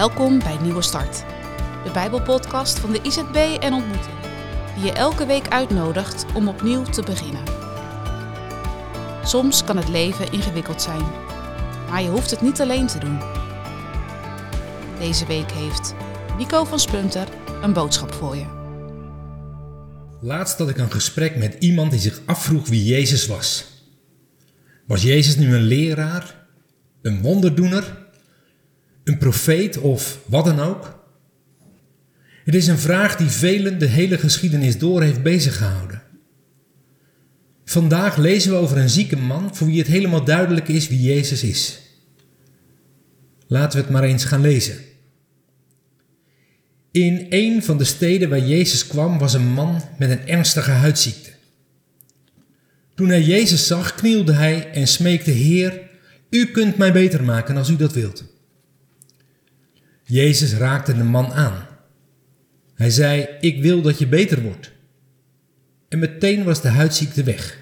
Welkom bij Nieuwe Start, de Bijbelpodcast van de IZB en Ontmoeting, die je elke week uitnodigt om opnieuw te beginnen. Soms kan het leven ingewikkeld zijn, maar je hoeft het niet alleen te doen. Deze week heeft Nico van Spunter een boodschap voor je. Laatst had ik een gesprek met iemand die zich afvroeg wie Jezus was. Was Jezus nu een leraar, een wonderdoener, een profeet of wat dan ook? Het is een vraag die velen de hele geschiedenis door heeft beziggehouden. Vandaag lezen we over een zieke man voor wie het helemaal duidelijk is wie Jezus is. Laten we het maar eens gaan lezen. In een van de steden waar Jezus kwam was een man met een ernstige huidziekte. Toen hij Jezus zag, knielde hij en smeekte: Heer, u kunt mij beter maken als u dat wilt. Jezus raakte de man aan. Hij zei: Ik wil dat je beter wordt. En meteen was de huidziekte weg.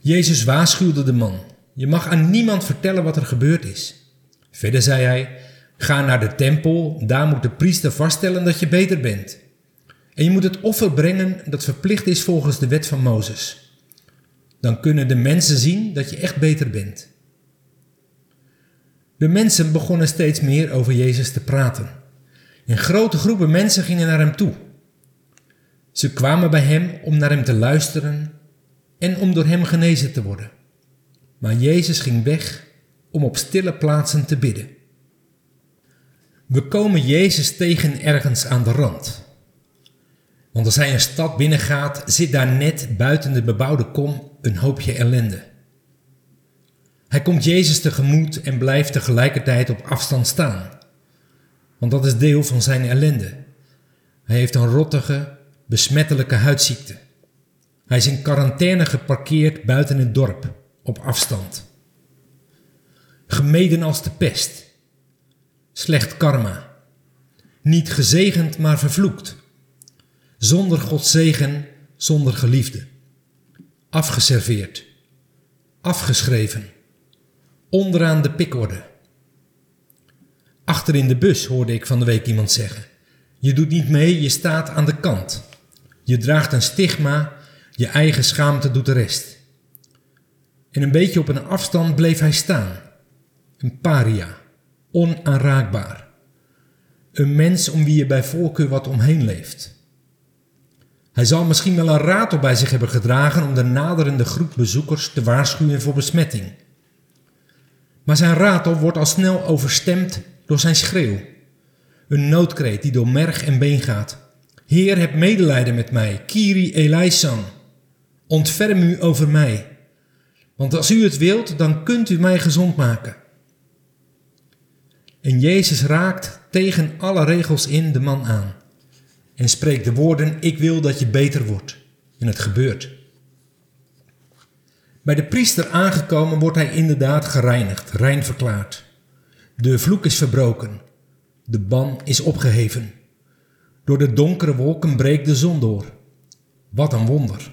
Jezus waarschuwde de man: Je mag aan niemand vertellen wat er gebeurd is. Verder zei hij: Ga naar de tempel, daar moet de priester vaststellen dat je beter bent. En je moet het offer brengen dat verplicht is volgens de wet van Mozes. Dan kunnen de mensen zien dat je echt beter bent. De mensen begonnen steeds meer over Jezus te praten. En grote groepen mensen gingen naar hem toe. Ze kwamen bij hem om naar hem te luisteren en om door hem genezen te worden. Maar Jezus ging weg om op stille plaatsen te bidden. We komen Jezus tegen ergens aan de rand. Want als hij een stad binnengaat, zit daar net buiten de bebouwde kom een hoopje ellende. Hij komt Jezus tegemoet en blijft tegelijkertijd op afstand staan. Want dat is deel van zijn ellende. Hij heeft een rottige, besmettelijke huidziekte. Hij is in quarantaine geparkeerd buiten het dorp, op afstand. Gemeden als de pest. Slecht karma. Niet gezegend, maar vervloekt. Zonder Gods zegen, zonder geliefde. Afgeserveerd. Afgeschreven onderaan de pikorde. Achter in de bus hoorde ik van de week iemand zeggen. Je doet niet mee, je staat aan de kant. Je draagt een stigma, je eigen schaamte doet de rest. En een beetje op een afstand bleef hij staan. Een paria, onaanraakbaar. Een mens om wie je bij voorkeur wat omheen leeft. Hij zal misschien wel een ratel bij zich hebben gedragen om de naderende groep bezoekers te waarschuwen voor besmetting. Maar zijn ratel wordt al snel overstemd door zijn schreeuw. Een noodkreet die door merg en been gaat. Heer, heb medelijden met mij, Kiri Eleisan. Ontferm u over mij. Want als u het wilt, dan kunt u mij gezond maken. En Jezus raakt tegen alle regels in de man aan. En spreekt de woorden, ik wil dat je beter wordt. En het gebeurt. Bij de priester aangekomen wordt hij inderdaad gereinigd, rein verklaard. De vloek is verbroken. De ban is opgeheven. Door de donkere wolken breekt de zon door. Wat een wonder.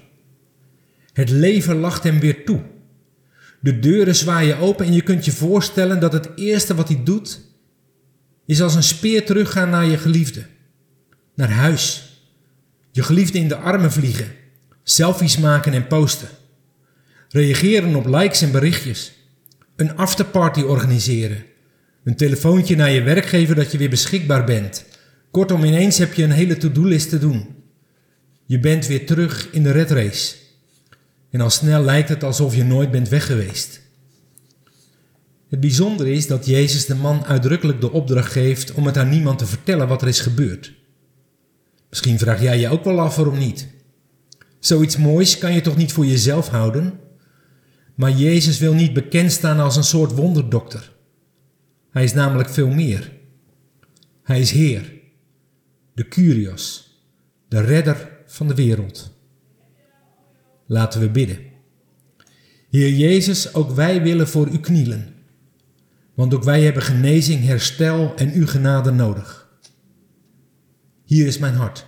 Het leven lacht hem weer toe. De deuren zwaaien open en je kunt je voorstellen dat het eerste wat hij doet, is als een speer teruggaan naar je geliefde. Naar huis. Je geliefde in de armen vliegen. Selfies maken en posten. Reageren op likes en berichtjes. Een afterparty organiseren. Een telefoontje naar je werkgever dat je weer beschikbaar bent. Kortom, ineens heb je een hele to-do-list te doen. Je bent weer terug in de red race. En al snel lijkt het alsof je nooit bent weg geweest. Het bijzondere is dat Jezus de man uitdrukkelijk de opdracht geeft om het aan niemand te vertellen wat er is gebeurd. Misschien vraag jij je ook wel af waarom niet. Zoiets moois kan je toch niet voor jezelf houden? Maar Jezus wil niet bekend staan als een soort wonderdokter. Hij is namelijk veel meer. Hij is Heer, de Curios, de redder van de wereld. Laten we bidden. Heer Jezus, ook wij willen voor u knielen. Want ook wij hebben genezing, herstel en uw genade nodig. Hier is mijn hart.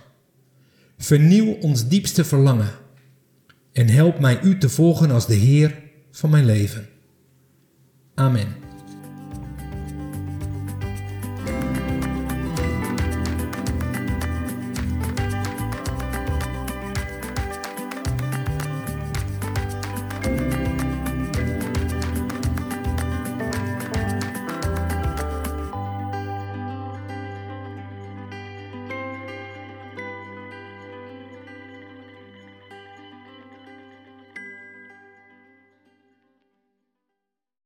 Vernieuw ons diepste verlangen en help mij u te volgen als de Heer van mijn leven. Amen.